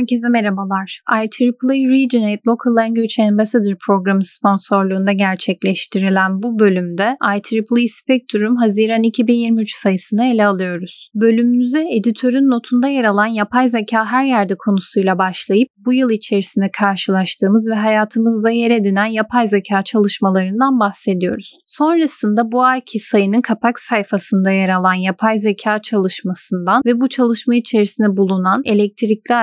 herkese merhabalar. IEEE Regionate Local Language Ambassador programı sponsorluğunda gerçekleştirilen bu bölümde IEEE Spectrum Haziran 2023 sayısını ele alıyoruz. Bölümümüze editörün notunda yer alan yapay zeka her yerde konusuyla başlayıp bu yıl içerisinde karşılaştığımız ve hayatımızda yer edinen yapay zeka çalışmalarından bahsediyoruz. Sonrasında bu ayki sayının kapak sayfasında yer alan yapay zeka çalışmasından ve bu çalışma içerisinde bulunan elektrikli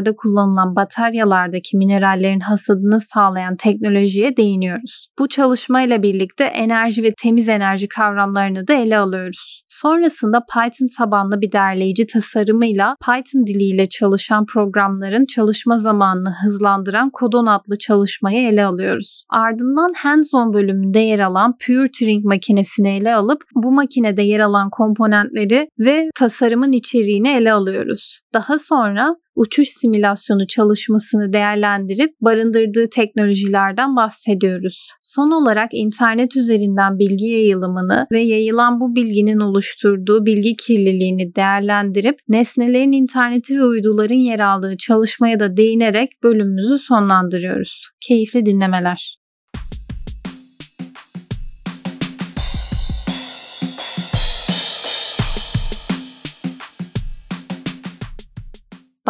araçlarda kullanılan bataryalardaki minerallerin hasadını sağlayan teknolojiye değiniyoruz. Bu çalışmayla birlikte enerji ve temiz enerji kavramlarını da ele alıyoruz. Sonrasında Python tabanlı bir derleyici tasarımıyla Python diliyle çalışan programların çalışma zamanını hızlandıran Kodon adlı çalışmayı ele alıyoruz. Ardından hands-on bölümünde yer alan Pure Turing makinesini ele alıp bu makinede yer alan komponentleri ve tasarımın içeriğini ele alıyoruz. Daha sonra uçuş simülasyonu çalışmasını değerlendirip barındırdığı teknolojilerden bahsediyoruz. Son olarak internet üzerinden bilgi yayılımını ve yayılan bu bilginin oluşturduğu bilgi kirliliğini değerlendirip nesnelerin interneti ve uyduların yer aldığı çalışmaya da değinerek bölümümüzü sonlandırıyoruz. Keyifli dinlemeler.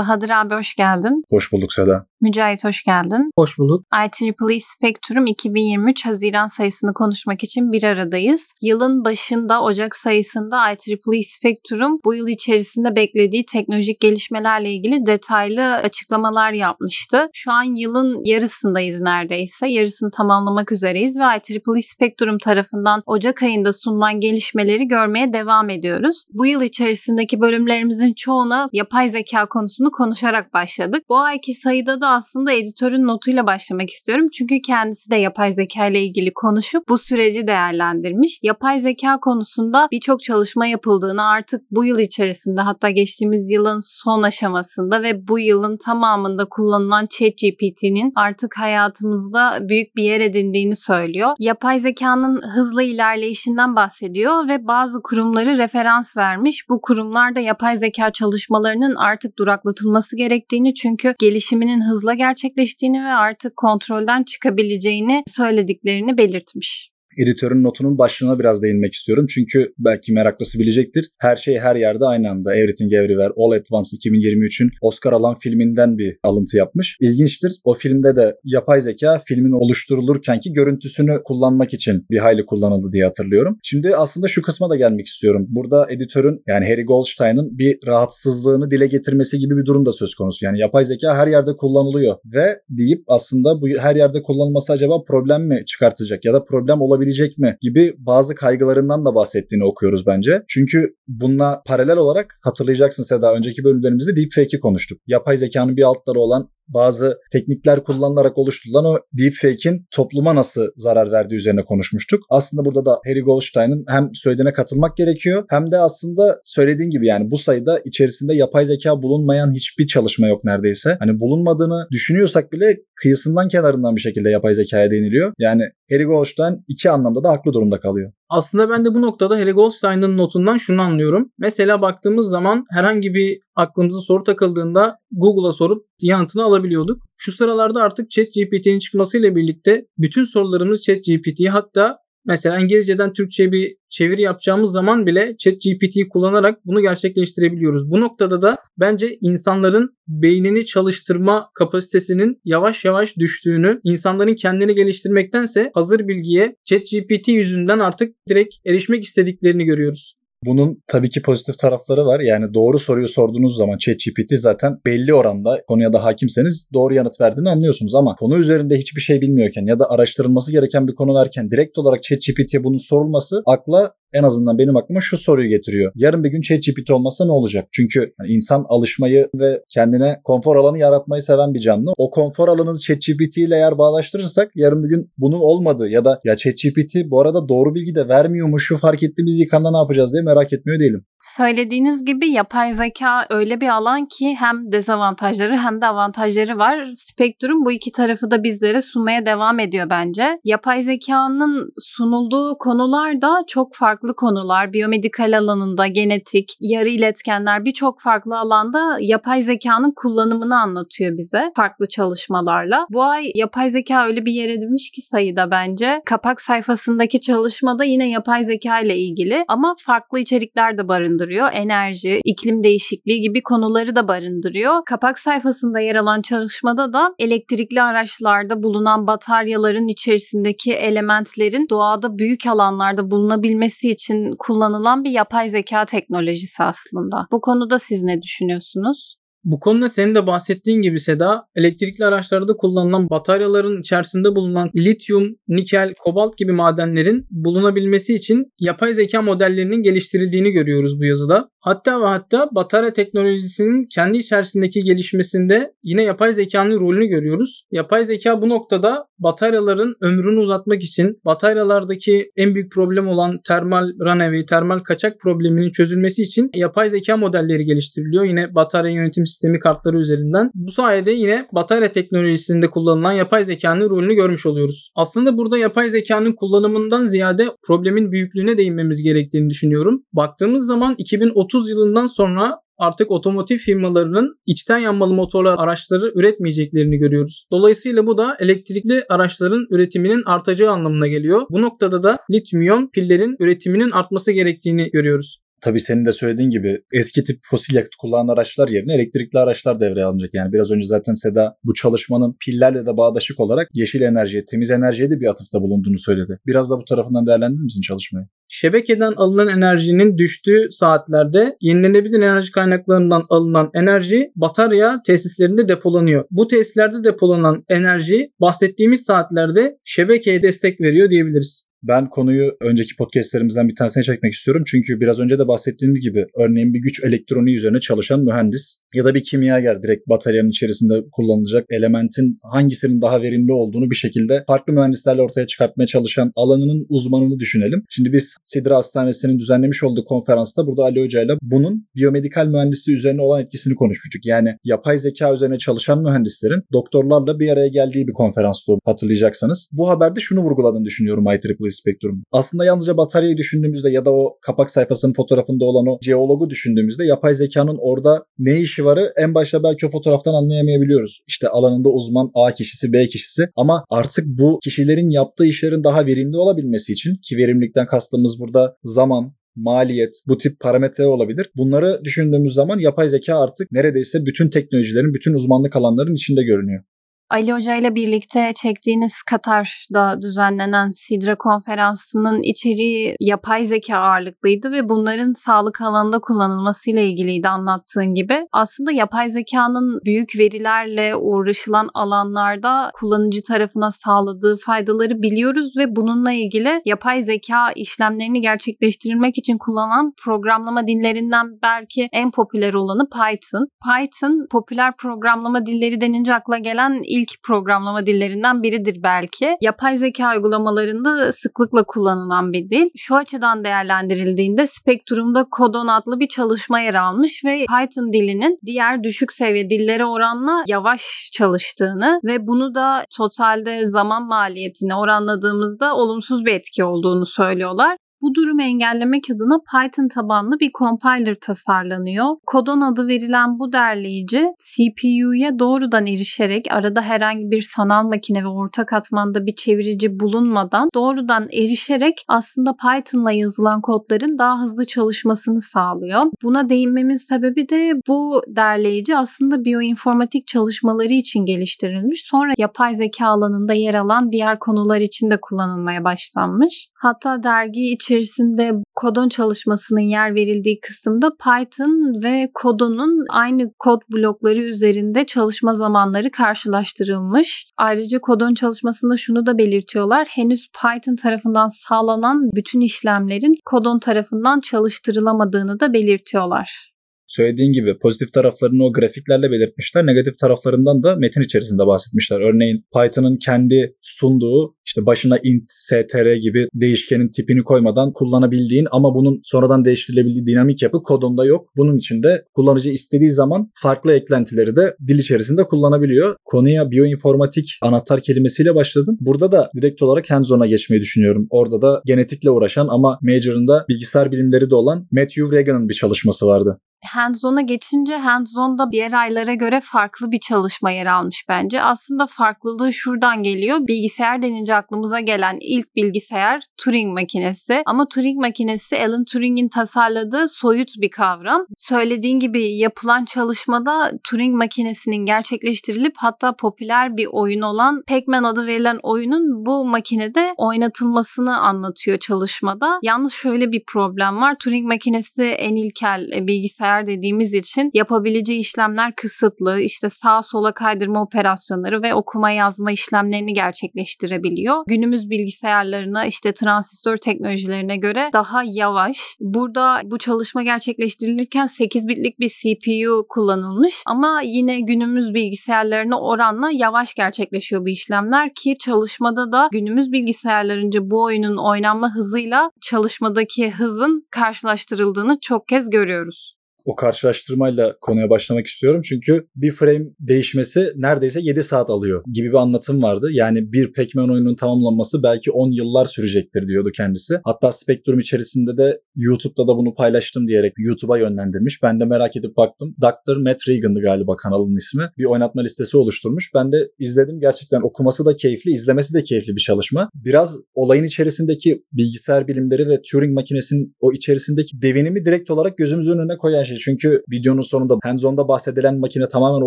Bahadır abi hoş geldin. Hoş bulduk Seda. Mücahit hoş geldin. Hoş bulduk. IEEE Spectrum 2023 Haziran sayısını konuşmak için bir aradayız. Yılın başında Ocak sayısında IEEE Spectrum bu yıl içerisinde beklediği teknolojik gelişmelerle ilgili detaylı açıklamalar yapmıştı. Şu an yılın yarısındayız neredeyse. Yarısını tamamlamak üzereyiz ve IEEE Spectrum tarafından Ocak ayında sunulan gelişmeleri görmeye devam ediyoruz. Bu yıl içerisindeki bölümlerimizin çoğuna yapay zeka konusunu konuşarak başladık. Bu ayki sayıda da aslında editörün notuyla başlamak istiyorum. Çünkü kendisi de yapay zeka ile ilgili konuşup bu süreci değerlendirmiş. Yapay zeka konusunda birçok çalışma yapıldığını artık bu yıl içerisinde hatta geçtiğimiz yılın son aşamasında ve bu yılın tamamında kullanılan ChatGPT'nin artık hayatımızda büyük bir yer edindiğini söylüyor. Yapay zekanın hızlı ilerleyişinden bahsediyor ve bazı kurumları referans vermiş. Bu kurumlar da yapay zeka çalışmalarının artık duraklatılması gerektiğini çünkü gelişiminin hızlı hızla gerçekleştiğini ve artık kontrolden çıkabileceğini söylediklerini belirtmiş editörün notunun başlığına biraz değinmek istiyorum. Çünkü belki meraklısı bilecektir. Her şey her yerde aynı anda. Everything Everywhere All at Once 2023'ün Oscar alan filminden bir alıntı yapmış. İlginçtir. O filmde de yapay zeka filmin oluşturulurkenki görüntüsünü kullanmak için bir hayli kullanıldı diye hatırlıyorum. Şimdi aslında şu kısma da gelmek istiyorum. Burada editörün yani Harry Goldstein'ın bir rahatsızlığını dile getirmesi gibi bir durum da söz konusu. Yani yapay zeka her yerde kullanılıyor ve deyip aslında bu her yerde kullanılması acaba problem mi çıkartacak ya da problem olabilir olabilecek mi gibi bazı kaygılarından da bahsettiğini okuyoruz bence. Çünkü bununla paralel olarak hatırlayacaksın Seda önceki bölümlerimizde deepfake'i konuştuk. Yapay zekanın bir altları olan bazı teknikler kullanılarak oluşturulan o deepfake'in topluma nasıl zarar verdiği üzerine konuşmuştuk. Aslında burada da Harry Goldstein'ın hem söylediğine katılmak gerekiyor hem de aslında söylediğin gibi yani bu sayıda içerisinde yapay zeka bulunmayan hiçbir çalışma yok neredeyse. Hani bulunmadığını düşünüyorsak bile kıyısından kenarından bir şekilde yapay zekaya deniliyor. Yani Harry Goldstein iki anlamda da haklı durumda kalıyor. Aslında ben de bu noktada Harry Goldstein'ın notundan şunu anlıyorum. Mesela baktığımız zaman herhangi bir aklımıza soru takıldığında Google'a sorup yanıtını alabiliyorduk. Şu sıralarda artık ChatGPT'nin çıkmasıyla birlikte bütün sorularımız ChatGPT'ye hatta Mesela İngilizceden Türkçe bir çeviri yapacağımız zaman bile ChatGPT'yi kullanarak bunu gerçekleştirebiliyoruz. Bu noktada da bence insanların beynini çalıştırma kapasitesinin yavaş yavaş düştüğünü, insanların kendini geliştirmektense hazır bilgiye ChatGPT yüzünden artık direkt erişmek istediklerini görüyoruz. Bunun tabii ki pozitif tarafları var. Yani doğru soruyu sorduğunuz zaman ChatGPT zaten belli oranda konuya da hakimseniz doğru yanıt verdiğini anlıyorsunuz ama konu üzerinde hiçbir şey bilmiyorken ya da araştırılması gereken bir konu varken direkt olarak ChatGPT'ye bunun sorulması akla en azından benim aklıma şu soruyu getiriyor. Yarın bir gün ChatGPT olmasa ne olacak? Çünkü insan alışmayı ve kendine konfor alanı yaratmayı seven bir canlı. O konfor alanını ChatGPT ile eğer bağlaştırırsak yarın bir gün bunun olmadığı ya da ya ChatGPT bu arada doğru bilgi de vermiyormuş şu fark ettiğimiz yıkanda ne yapacağız diye merak etmiyor değilim. Söylediğiniz gibi yapay zeka öyle bir alan ki hem dezavantajları hem de avantajları var. Spektrum bu iki tarafı da bizlere sunmaya devam ediyor bence. Yapay zekanın sunulduğu konular da çok farklı farklı konular, biyomedikal alanında, genetik, yarı iletkenler birçok farklı alanda yapay zekanın kullanımını anlatıyor bize farklı çalışmalarla. Bu ay yapay zeka öyle bir yer edinmiş ki sayıda bence. Kapak sayfasındaki çalışmada yine yapay zeka ile ilgili ama farklı içerikler de barındırıyor. Enerji, iklim değişikliği gibi konuları da barındırıyor. Kapak sayfasında yer alan çalışmada da elektrikli araçlarda bulunan bataryaların içerisindeki elementlerin doğada büyük alanlarda bulunabilmesi için kullanılan bir yapay zeka teknolojisi aslında. Bu konuda siz ne düşünüyorsunuz? Bu konuda senin de bahsettiğin gibi Seda, elektrikli araçlarda kullanılan bataryaların içerisinde bulunan lityum, nikel, kobalt gibi madenlerin bulunabilmesi için yapay zeka modellerinin geliştirildiğini görüyoruz bu yazıda. Hatta ve hatta batarya teknolojisinin kendi içerisindeki gelişmesinde yine yapay zekanın rolünü görüyoruz. Yapay zeka bu noktada bataryaların ömrünü uzatmak için bataryalardaki en büyük problem olan termal runaway, termal kaçak probleminin çözülmesi için yapay zeka modelleri geliştiriliyor. Yine batarya yönetim sistemi kartları üzerinden. Bu sayede yine batarya teknolojisinde kullanılan yapay zekanın rolünü görmüş oluyoruz. Aslında burada yapay zekanın kullanımından ziyade problemin büyüklüğüne değinmemiz gerektiğini düşünüyorum. Baktığımız zaman 2030 yılından sonra artık otomotiv firmalarının içten yanmalı motorlar araçları üretmeyeceklerini görüyoruz. Dolayısıyla bu da elektrikli araçların üretiminin artacağı anlamına geliyor. Bu noktada da lityum pillerin üretiminin artması gerektiğini görüyoruz. Tabii senin de söylediğin gibi eski tip fosil yakıt kullanan araçlar yerine elektrikli araçlar devreye alınacak. Yani biraz önce zaten Seda bu çalışmanın pillerle de bağdaşık olarak yeşil enerjiye, temiz enerjiye de bir atıfta bulunduğunu söyledi. Biraz da bu tarafından değerlendirir misin çalışmayı? Şebekeden alınan enerjinin düştüğü saatlerde yenilenebilir enerji kaynaklarından alınan enerji batarya tesislerinde depolanıyor. Bu tesislerde depolanan enerji bahsettiğimiz saatlerde şebekeye destek veriyor diyebiliriz. Ben konuyu önceki podcastlerimizden bir tanesine çekmek istiyorum. Çünkü biraz önce de bahsettiğimiz gibi örneğin bir güç elektroniği üzerine çalışan mühendis ya da bir kimyager direkt bataryanın içerisinde kullanılacak elementin hangisinin daha verimli olduğunu bir şekilde farklı mühendislerle ortaya çıkartmaya çalışan alanının uzmanını düşünelim. Şimdi biz Sidra Hastanesi'nin düzenlemiş olduğu konferansta burada Ali Hoca ile bunun biyomedikal mühendisliği üzerine olan etkisini konuşmuştuk. Yani yapay zeka üzerine çalışan mühendislerin doktorlarla bir araya geldiği bir konferanstı hatırlayacaksanız. Bu haberde şunu vurguladığını düşünüyorum IEEE Spectrum. Aslında yalnızca bataryayı düşündüğümüzde ya da o kapak sayfasının fotoğrafında olan o jeologu düşündüğümüzde yapay zekanın orada ne işi varı en başta belki o fotoğraftan anlayamayabiliyoruz. İşte alanında uzman A kişisi, B kişisi ama artık bu kişilerin yaptığı işlerin daha verimli olabilmesi için ki verimlilikten kastımız burada zaman, maliyet, bu tip parametre olabilir. Bunları düşündüğümüz zaman yapay zeka artık neredeyse bütün teknolojilerin, bütün uzmanlık alanlarının içinde görünüyor. Ali Hoca ile birlikte çektiğiniz Katar'da düzenlenen Sidra konferansının içeriği yapay zeka ağırlıklıydı ve bunların sağlık alanında kullanılmasıyla ilgiliydi anlattığın gibi. Aslında yapay zekanın büyük verilerle uğraşılan alanlarda kullanıcı tarafına sağladığı faydaları biliyoruz ve bununla ilgili yapay zeka işlemlerini gerçekleştirilmek için kullanılan programlama dillerinden belki en popüler olanı Python. Python popüler programlama dilleri denince akla gelen ilk ilk programlama dillerinden biridir belki. Yapay zeka uygulamalarında sıklıkla kullanılan bir dil. Şu açıdan değerlendirildiğinde Spectrum'da Codon adlı bir çalışma yer almış ve Python dilinin diğer düşük seviye dillere oranla yavaş çalıştığını ve bunu da totalde zaman maliyetine oranladığımızda olumsuz bir etki olduğunu söylüyorlar. Bu durumu engellemek adına Python tabanlı bir compiler tasarlanıyor. Kodon adı verilen bu derleyici CPU'ya doğrudan erişerek arada herhangi bir sanal makine ve orta katmanda bir çevirici bulunmadan doğrudan erişerek aslında Python'la yazılan kodların daha hızlı çalışmasını sağlıyor. Buna değinmemin sebebi de bu derleyici aslında biyoinformatik çalışmaları için geliştirilmiş. Sonra yapay zeka alanında yer alan diğer konular için de kullanılmaya başlanmış. Hatta dergi için içerisinde kodon çalışmasının yer verildiği kısımda Python ve kodonun aynı kod blokları üzerinde çalışma zamanları karşılaştırılmış. Ayrıca kodon çalışmasında şunu da belirtiyorlar. Henüz Python tarafından sağlanan bütün işlemlerin kodon tarafından çalıştırılamadığını da belirtiyorlar. Söylediğin gibi pozitif taraflarını o grafiklerle belirtmişler. Negatif taraflarından da metin içerisinde bahsetmişler. Örneğin Python'ın kendi sunduğu işte başına int, str gibi değişkenin tipini koymadan kullanabildiğin ama bunun sonradan değiştirilebildiği dinamik yapı kodunda yok. Bunun için de kullanıcı istediği zaman farklı eklentileri de dil içerisinde kullanabiliyor. Konuya bioinformatik anahtar kelimesiyle başladım. Burada da direkt olarak hands-on'a geçmeyi düşünüyorum. Orada da genetikle uğraşan ama major'ında bilgisayar bilimleri de olan Matthew Regan'ın bir çalışması vardı hands-on'a geçince hands-on'da diğer aylara göre farklı bir çalışma yer almış bence. Aslında farklılığı şuradan geliyor. Bilgisayar denince aklımıza gelen ilk bilgisayar Turing makinesi. Ama Turing makinesi Alan Turing'in tasarladığı soyut bir kavram. Söylediğin gibi yapılan çalışmada Turing makinesinin gerçekleştirilip hatta popüler bir oyun olan Pac-Man adı verilen oyunun bu makinede oynatılmasını anlatıyor çalışmada. Yalnız şöyle bir problem var. Turing makinesi en ilkel bilgisayar bilgisayar dediğimiz için yapabileceği işlemler kısıtlı. İşte sağa sola kaydırma operasyonları ve okuma yazma işlemlerini gerçekleştirebiliyor. Günümüz bilgisayarlarına işte transistör teknolojilerine göre daha yavaş. Burada bu çalışma gerçekleştirilirken 8 bitlik bir CPU kullanılmış ama yine günümüz bilgisayarlarına oranla yavaş gerçekleşiyor bu işlemler ki çalışmada da günümüz bilgisayarlarınca bu oyunun oynanma hızıyla çalışmadaki hızın karşılaştırıldığını çok kez görüyoruz o karşılaştırmayla konuya başlamak istiyorum. Çünkü bir frame değişmesi neredeyse 7 saat alıyor gibi bir anlatım vardı. Yani bir Pac-Man oyununun tamamlanması belki 10 yıllar sürecektir diyordu kendisi. Hatta Spectrum içerisinde de YouTube'da da bunu paylaştım diyerek YouTube'a yönlendirmiş. Ben de merak edip baktım. Dr. Matt Regan'dı galiba kanalın ismi. Bir oynatma listesi oluşturmuş. Ben de izledim. Gerçekten okuması da keyifli, izlemesi de keyifli bir çalışma. Biraz olayın içerisindeki bilgisayar bilimleri ve Turing makinesinin o içerisindeki devinimi direkt olarak gözümüzün önüne koyan şey. Çünkü videonun sonunda hands-on'da bahsedilen makine tamamen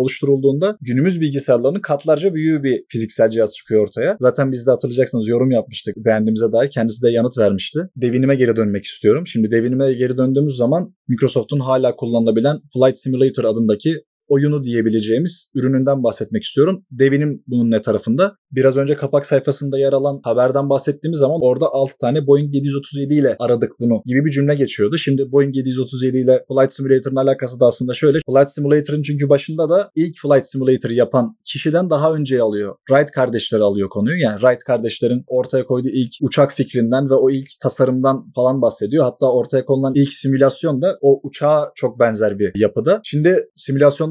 oluşturulduğunda günümüz bilgisayarlarının katlarca büyüğü bir fiziksel cihaz çıkıyor ortaya. Zaten biz de hatırlayacaksınız yorum yapmıştık beğendiğimize dair. Kendisi de yanıt vermişti. Devinime geri dönmek istiyorum. Şimdi devinime geri döndüğümüz zaman Microsoft'un hala kullanılabilen Flight Simulator adındaki oyunu diyebileceğimiz ürününden bahsetmek istiyorum. Devinim bunun ne tarafında? Biraz önce kapak sayfasında yer alan haberden bahsettiğimiz zaman orada 6 tane Boeing 737 ile aradık bunu gibi bir cümle geçiyordu. Şimdi Boeing 737 ile Flight Simulator'ın alakası da aslında şöyle. Flight Simulator'ın çünkü başında da ilk Flight Simulator yapan kişiden daha önce alıyor. Wright kardeşleri alıyor konuyu. Yani Wright kardeşlerin ortaya koyduğu ilk uçak fikrinden ve o ilk tasarımdan falan bahsediyor. Hatta ortaya konulan ilk simülasyon da o uçağa çok benzer bir yapıda. Şimdi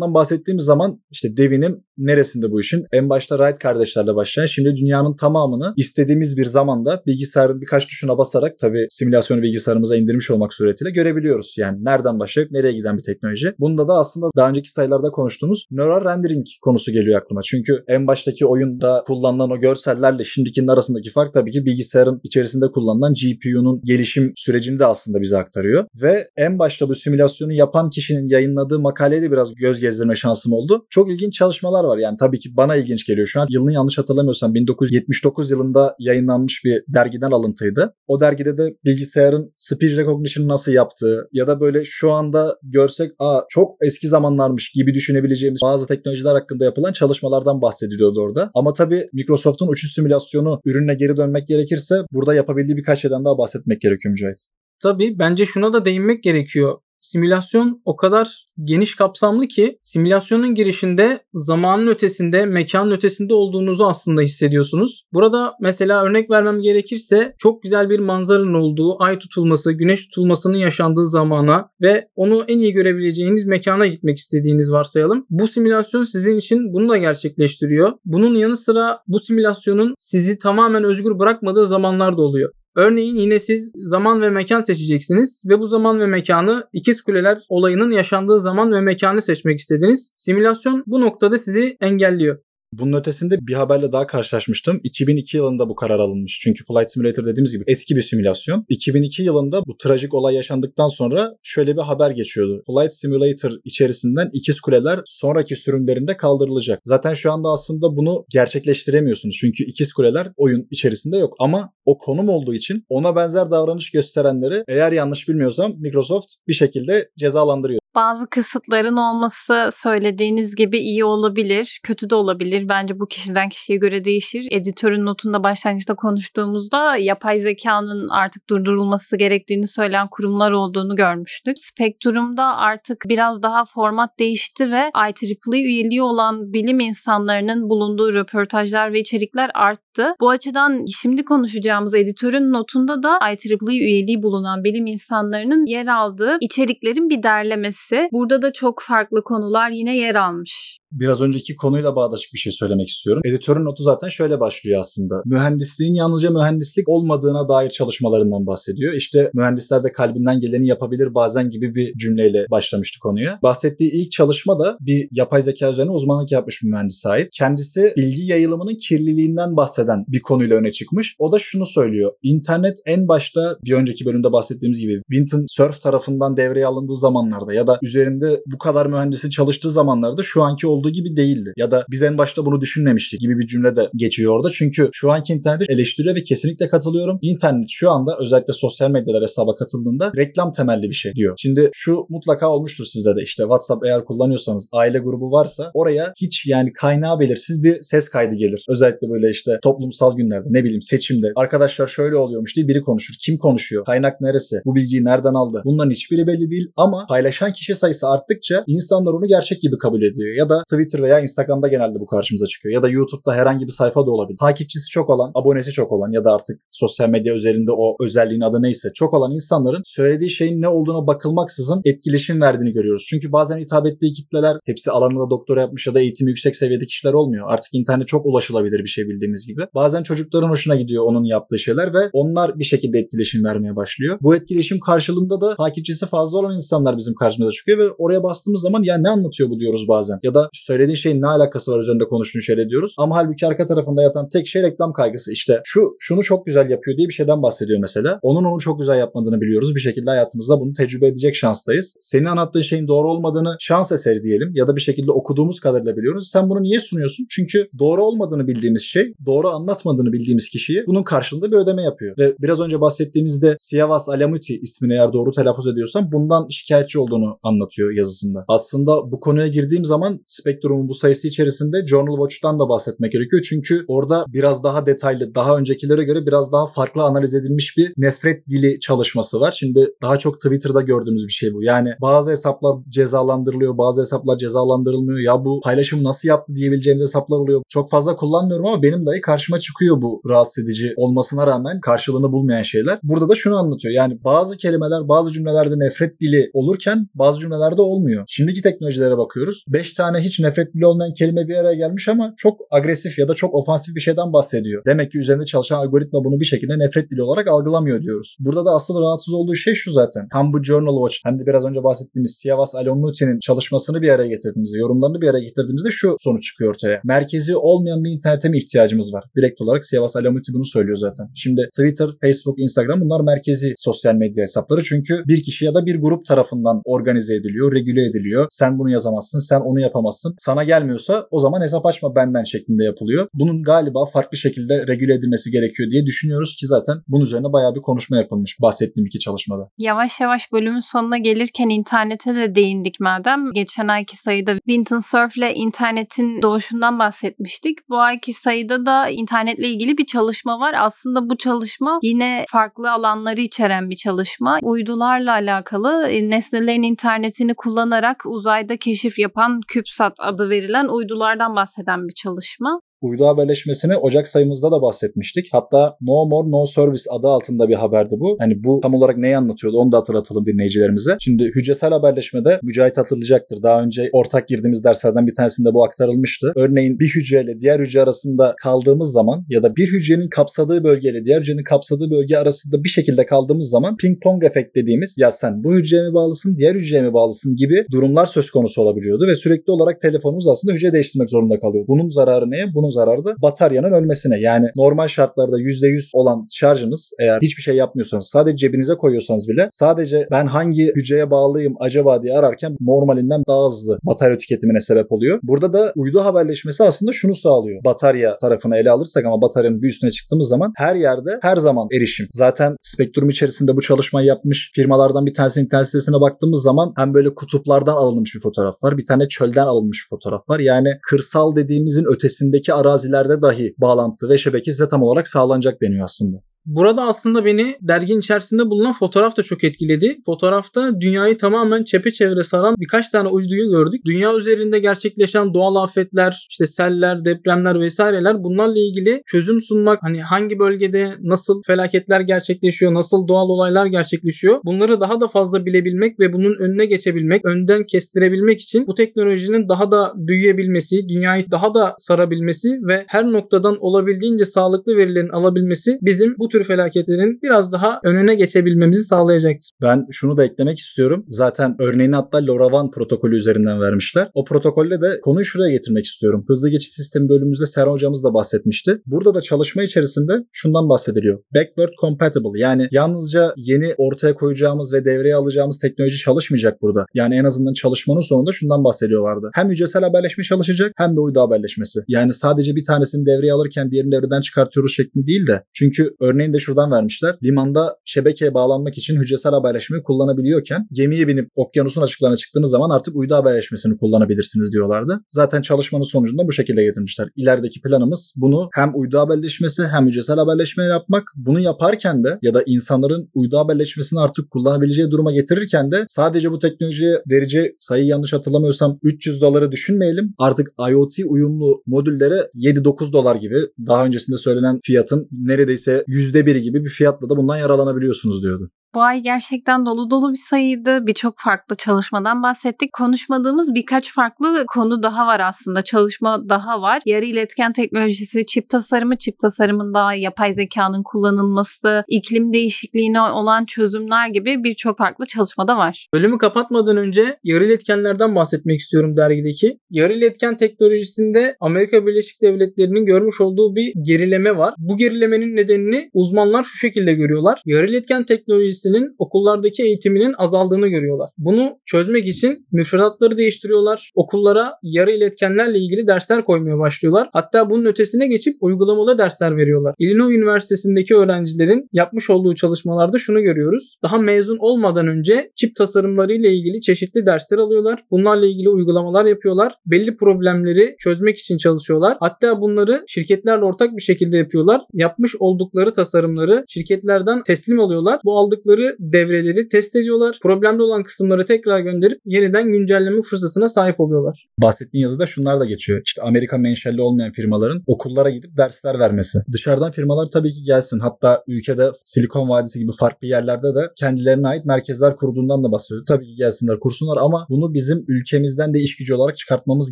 simülasyondan bahsettiğimiz zaman işte Devin'in neresinde bu işin? En başta Wright kardeşlerle başlayan şimdi dünyanın tamamını istediğimiz bir zamanda bilgisayarın birkaç tuşuna basarak tabi simülasyonu bilgisayarımıza indirmiş olmak suretiyle görebiliyoruz. Yani nereden başlayıp nereye giden bir teknoloji. Bunda da aslında daha önceki sayılarda konuştuğumuz neural rendering konusu geliyor aklıma. Çünkü en baştaki oyunda kullanılan o görsellerle şimdikinin arasındaki fark tabii ki bilgisayarın içerisinde kullanılan GPU'nun gelişim sürecini de aslında bize aktarıyor. Ve en başta bu simülasyonu yapan kişinin yayınladığı makaleye de biraz göz gezdirme şansım oldu. Çok ilginç çalışmalar var. Yani tabii ki bana ilginç geliyor şu an. Yılını yanlış hatırlamıyorsam 1979 yılında yayınlanmış bir dergiden alıntıydı. O dergide de bilgisayarın speech recognition nasıl yaptığı ya da böyle şu anda görsek aa çok eski zamanlarmış gibi düşünebileceğimiz bazı teknolojiler hakkında yapılan çalışmalardan bahsediliyordu orada. Ama tabii Microsoft'un uçuş simülasyonu ürününe geri dönmek gerekirse burada yapabildiği birkaç şeyden daha bahsetmek gerekiyor Mücahit. Tabii bence şuna da değinmek gerekiyor simülasyon o kadar geniş kapsamlı ki simülasyonun girişinde zamanın ötesinde, mekanın ötesinde olduğunuzu aslında hissediyorsunuz. Burada mesela örnek vermem gerekirse çok güzel bir manzaranın olduğu, ay tutulması, güneş tutulmasının yaşandığı zamana ve onu en iyi görebileceğiniz mekana gitmek istediğiniz varsayalım. Bu simülasyon sizin için bunu da gerçekleştiriyor. Bunun yanı sıra bu simülasyonun sizi tamamen özgür bırakmadığı zamanlar da oluyor. Örneğin yine siz zaman ve mekan seçeceksiniz ve bu zaman ve mekanı ikiz kuleler olayının yaşandığı zaman ve mekanı seçmek istediniz. Simülasyon bu noktada sizi engelliyor. Bunun ötesinde bir haberle daha karşılaşmıştım. 2002 yılında bu karar alınmış. Çünkü Flight Simulator dediğimiz gibi eski bir simülasyon. 2002 yılında bu trajik olay yaşandıktan sonra şöyle bir haber geçiyordu. Flight Simulator içerisinden ikiz kuleler sonraki sürümlerinde kaldırılacak. Zaten şu anda aslında bunu gerçekleştiremiyorsunuz. Çünkü ikiz kuleler oyun içerisinde yok. Ama o konum olduğu için ona benzer davranış gösterenleri eğer yanlış bilmiyorsam Microsoft bir şekilde cezalandırıyor. Bazı kısıtların olması söylediğiniz gibi iyi olabilir, kötü de olabilir. Bence bu kişiden kişiye göre değişir. Editörün notunda başlangıçta konuştuğumuzda yapay zekanın artık durdurulması gerektiğini söyleyen kurumlar olduğunu görmüştük. Spektrum'da artık biraz daha format değişti ve IEEE üyeliği olan bilim insanlarının bulunduğu röportajlar ve içerikler arttı. Bu açıdan şimdi konuşacağımız editörün notunda da IEEE üyeliği bulunan bilim insanlarının yer aldığı içeriklerin bir derlemesi. Burada da çok farklı konular yine yer almış biraz önceki konuyla bağdaşık bir şey söylemek istiyorum. Editörün notu zaten şöyle başlıyor aslında. Mühendisliğin yalnızca mühendislik olmadığına dair çalışmalarından bahsediyor. İşte mühendisler de kalbinden geleni yapabilir bazen gibi bir cümleyle başlamıştı konuya. Bahsettiği ilk çalışma da bir yapay zeka üzerine uzmanlık yapmış bir mühendis ait. Kendisi bilgi yayılımının kirliliğinden bahseden bir konuyla öne çıkmış. O da şunu söylüyor. İnternet en başta bir önceki bölümde bahsettiğimiz gibi Winton Surf tarafından devreye alındığı zamanlarda ya da üzerinde bu kadar mühendisin çalıştığı zamanlarda şu anki olduğu olduğu gibi değildi. Ya da biz en başta bunu düşünmemiştik gibi bir cümle de geçiyor orada. Çünkü şu anki interneti eleştiriyor ve kesinlikle katılıyorum. İnternet şu anda özellikle sosyal medyalar hesaba katıldığında reklam temelli bir şey diyor. Şimdi şu mutlaka olmuştur sizde de işte WhatsApp eğer kullanıyorsanız aile grubu varsa oraya hiç yani kaynağı belirsiz bir ses kaydı gelir. Özellikle böyle işte toplumsal günlerde ne bileyim seçimde arkadaşlar şöyle oluyormuş diye biri konuşur. Kim konuşuyor? Kaynak neresi? Bu bilgiyi nereden aldı? Bunların hiçbiri belli değil ama paylaşan kişi sayısı arttıkça insanlar onu gerçek gibi kabul ediyor. Ya da Twitter veya Instagram'da genelde bu karşımıza çıkıyor. Ya da YouTube'da herhangi bir sayfa da olabilir. Takipçisi çok olan, abonesi çok olan ya da artık sosyal medya üzerinde o özelliğin adı neyse çok olan insanların söylediği şeyin ne olduğuna bakılmaksızın etkileşim verdiğini görüyoruz. Çünkü bazen hitap ettiği kitleler hepsi alanında doktora yapmış ya da eğitimi yüksek seviyede kişiler olmuyor. Artık internet çok ulaşılabilir bir şey bildiğimiz gibi. Bazen çocukların hoşuna gidiyor onun yaptığı şeyler ve onlar bir şekilde etkileşim vermeye başlıyor. Bu etkileşim karşılığında da takipçisi fazla olan insanlar bizim karşımıza çıkıyor ve oraya bastığımız zaman ya ne anlatıyor bu diyoruz bazen. Ya da söylediği şeyin ne alakası var üzerinde konuştuğunu şöyle diyoruz. Ama halbuki arka tarafında yatan tek şey reklam kaygısı. İşte şu şunu çok güzel yapıyor diye bir şeyden bahsediyor mesela. Onun onu çok güzel yapmadığını biliyoruz. Bir şekilde hayatımızda bunu tecrübe edecek şanstayız. Senin anlattığın şeyin doğru olmadığını şans eseri diyelim ya da bir şekilde okuduğumuz kadarıyla biliyoruz. Sen bunu niye sunuyorsun? Çünkü doğru olmadığını bildiğimiz şey, doğru anlatmadığını bildiğimiz kişiye bunun karşılığında bir ödeme yapıyor. Ve biraz önce bahsettiğimizde Siyavas Alamuti ismini eğer doğru telaffuz ediyorsam bundan şikayetçi olduğunu anlatıyor yazısında. Aslında bu konuya girdiğim zaman Spektrum'un bu sayısı içerisinde Journal Watch'tan da bahsetmek gerekiyor. Çünkü orada biraz daha detaylı, daha öncekilere göre biraz daha farklı analiz edilmiş bir nefret dili çalışması var. Şimdi daha çok Twitter'da gördüğümüz bir şey bu. Yani bazı hesaplar cezalandırılıyor, bazı hesaplar cezalandırılmıyor. Ya bu paylaşımı nasıl yaptı diyebileceğimiz hesaplar oluyor. Çok fazla kullanmıyorum ama benim dahi karşıma çıkıyor bu rahatsız edici olmasına rağmen karşılığını bulmayan şeyler. Burada da şunu anlatıyor. Yani bazı kelimeler, bazı cümlelerde nefret dili olurken bazı cümlelerde olmuyor. Şimdiki teknolojilere bakıyoruz. 5 tane hiç nefret dili olmayan kelime bir araya gelmiş ama çok agresif ya da çok ofansif bir şeyden bahsediyor. Demek ki üzerinde çalışan algoritma bunu bir şekilde nefret dili olarak algılamıyor diyoruz. Burada da aslında rahatsız olduğu şey şu zaten. Hem bu Journal Watch hem de biraz önce bahsettiğimiz Siyavas Alomuti'nin çalışmasını bir araya getirdiğimizde, yorumlarını bir araya getirdiğimizde şu sonuç çıkıyor ortaya. Merkezi olmayan bir internete mi ihtiyacımız var? Direkt olarak Siyavas Alomuti bunu söylüyor zaten. Şimdi Twitter, Facebook, Instagram bunlar merkezi sosyal medya hesapları çünkü bir kişi ya da bir grup tarafından organize ediliyor, regüle ediliyor. Sen bunu yazamazsın, sen onu yapamazsın. Sana gelmiyorsa o zaman hesap açma benden şeklinde yapılıyor. Bunun galiba farklı şekilde regüle edilmesi gerekiyor diye düşünüyoruz ki zaten bunun üzerine bayağı bir konuşma yapılmış bahsettiğim iki çalışmada. Yavaş yavaş bölümün sonuna gelirken internete de değindik madem. Geçen ayki sayıda Winton Surf ile internetin doğuşundan bahsetmiştik. Bu ayki sayıda da internetle ilgili bir çalışma var. Aslında bu çalışma yine farklı alanları içeren bir çalışma. Uydularla alakalı e, nesnelerin internetini kullanarak uzayda keşif yapan CubeSat adı verilen uydulardan bahseden bir çalışma uydu haberleşmesini Ocak sayımızda da bahsetmiştik. Hatta No More No Service adı altında bir haberdi bu. Hani bu tam olarak neyi anlatıyordu onu da hatırlatalım dinleyicilerimize. Şimdi hücresel haberleşmede Mücahit hatırlayacaktır. Daha önce ortak girdiğimiz derslerden bir tanesinde bu aktarılmıştı. Örneğin bir hücreyle diğer hücre arasında kaldığımız zaman ya da bir hücrenin kapsadığı bölgeyle diğer hücrenin kapsadığı bölge arasında bir şekilde kaldığımız zaman ping pong efekt dediğimiz ya sen bu hücreye mi bağlısın diğer hücreye mi bağlısın gibi durumlar söz konusu olabiliyordu ve sürekli olarak telefonumuz aslında hücre değiştirmek zorunda kalıyor. Bunun zararı ne? Bunun zarar da bataryanın ölmesine. Yani normal şartlarda %100 olan şarjınız eğer hiçbir şey yapmıyorsanız sadece cebinize koyuyorsanız bile sadece ben hangi hücreye bağlıyım acaba diye ararken normalinden daha hızlı batarya tüketimine sebep oluyor. Burada da uydu haberleşmesi aslında şunu sağlıyor. Batarya tarafını ele alırsak ama bataryanın bir üstüne çıktığımız zaman her yerde her zaman erişim. Zaten spektrum içerisinde bu çalışmayı yapmış firmalardan bir tanesinin internet sitesine baktığımız zaman hem böyle kutuplardan alınmış bir fotoğraf var. Bir tane çölden alınmış bir fotoğraf var. Yani kırsal dediğimizin ötesindeki arazilerde dahi bağlantı ve şebeke size tam olarak sağlanacak deniyor aslında. Burada aslında beni dergin içerisinde bulunan fotoğraf da çok etkiledi. Fotoğrafta dünyayı tamamen çepeçevre saran birkaç tane uyduyu gördük. Dünya üzerinde gerçekleşen doğal afetler, işte seller, depremler vesaireler bunlarla ilgili çözüm sunmak, hani hangi bölgede nasıl felaketler gerçekleşiyor, nasıl doğal olaylar gerçekleşiyor. Bunları daha da fazla bilebilmek ve bunun önüne geçebilmek, önden kestirebilmek için bu teknolojinin daha da büyüyebilmesi, dünyayı daha da sarabilmesi ve her noktadan olabildiğince sağlıklı verilerin alabilmesi bizim bu tür felaketlerin biraz daha önüne geçebilmemizi sağlayacaktır. Ben şunu da eklemek istiyorum. Zaten örneğini hatta LoRaWAN protokolü üzerinden vermişler. O protokolle de konuyu şuraya getirmek istiyorum. Hızlı geçiş sistemi bölümümüzde Serhan hocamız da bahsetmişti. Burada da çalışma içerisinde şundan bahsediliyor. Backward compatible yani yalnızca yeni ortaya koyacağımız ve devreye alacağımız teknoloji çalışmayacak burada. Yani en azından çalışmanın sonunda şundan bahsediyorlardı. Hem hücresel haberleşme çalışacak hem de uydu haberleşmesi. Yani sadece bir tanesini devreye alırken diğerini devreden çıkartıyoruz şeklinde değil de. Çünkü örneğin de şuradan vermişler. Limanda şebekeye bağlanmak için hücresel haberleşmeyi kullanabiliyorken gemiye binip okyanusun açıklarına çıktığınız zaman artık uydu haberleşmesini kullanabilirsiniz diyorlardı. Zaten çalışmanın sonucunda bu şekilde getirmişler. İlerideki planımız bunu hem uydu haberleşmesi hem hücresel haberleşme yapmak. Bunu yaparken de ya da insanların uydu haberleşmesini artık kullanabileceği duruma getirirken de sadece bu teknolojiye verici sayı yanlış hatırlamıyorsam 300 doları düşünmeyelim. Artık IoT uyumlu modüllere 7-9 dolar gibi daha öncesinde söylenen fiyatın neredeyse %1 gibi bir fiyatla da bundan yararlanabiliyorsunuz diyordu. Bu ay gerçekten dolu dolu bir sayıydı. Birçok farklı çalışmadan bahsettik. Konuşmadığımız birkaç farklı konu daha var aslında. Çalışma daha var. Yarı iletken teknolojisi, çip tasarımı, çip tasarımında yapay zekanın kullanılması, iklim değişikliğine olan çözümler gibi birçok farklı çalışma da var. Bölümü kapatmadan önce yarı iletkenlerden bahsetmek istiyorum dergideki. Yarı iletken teknolojisinde Amerika Birleşik Devletleri'nin görmüş olduğu bir gerileme var. Bu gerilemenin nedenini uzmanlar şu şekilde görüyorlar. Yarı iletken teknolojisi öğrencisinin okullardaki eğitiminin azaldığını görüyorlar. Bunu çözmek için müfredatları değiştiriyorlar. Okullara yarı iletkenlerle ilgili dersler koymaya başlıyorlar. Hatta bunun ötesine geçip uygulamalı dersler veriyorlar. Illinois Üniversitesi'ndeki öğrencilerin yapmış olduğu çalışmalarda şunu görüyoruz. Daha mezun olmadan önce çip tasarımları ile ilgili çeşitli dersler alıyorlar. Bunlarla ilgili uygulamalar yapıyorlar. Belli problemleri çözmek için çalışıyorlar. Hatta bunları şirketlerle ortak bir şekilde yapıyorlar. Yapmış oldukları tasarımları şirketlerden teslim alıyorlar. Bu aldıkları yaptıkları devreleri test ediyorlar. Problemli olan kısımları tekrar gönderip yeniden güncelleme fırsatına sahip oluyorlar. Bahsettiğin yazıda şunlar da geçiyor. İşte Amerika menşelli olmayan firmaların okullara gidip dersler vermesi. Dışarıdan firmalar tabii ki gelsin. Hatta ülkede Silikon Vadisi gibi farklı yerlerde de kendilerine ait merkezler kurduğundan da bahsediyor. Tabii ki gelsinler kursunlar ama bunu bizim ülkemizden de iş gücü olarak çıkartmamız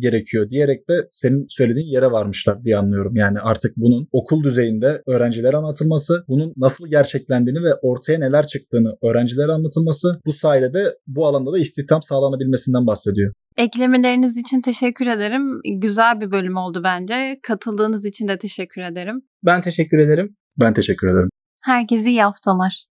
gerekiyor diyerek de senin söylediğin yere varmışlar diye anlıyorum. Yani artık bunun okul düzeyinde öğrencilere anlatılması, bunun nasıl gerçeklendiğini ve ortaya neler çıktı çıktığını öğrencilere anlatılması bu sayede de bu alanda da istihdam sağlanabilmesinden bahsediyor. Eklemeleriniz için teşekkür ederim. Güzel bir bölüm oldu bence. Katıldığınız için de teşekkür ederim. Ben teşekkür ederim. Ben teşekkür ederim. Herkese iyi haftalar.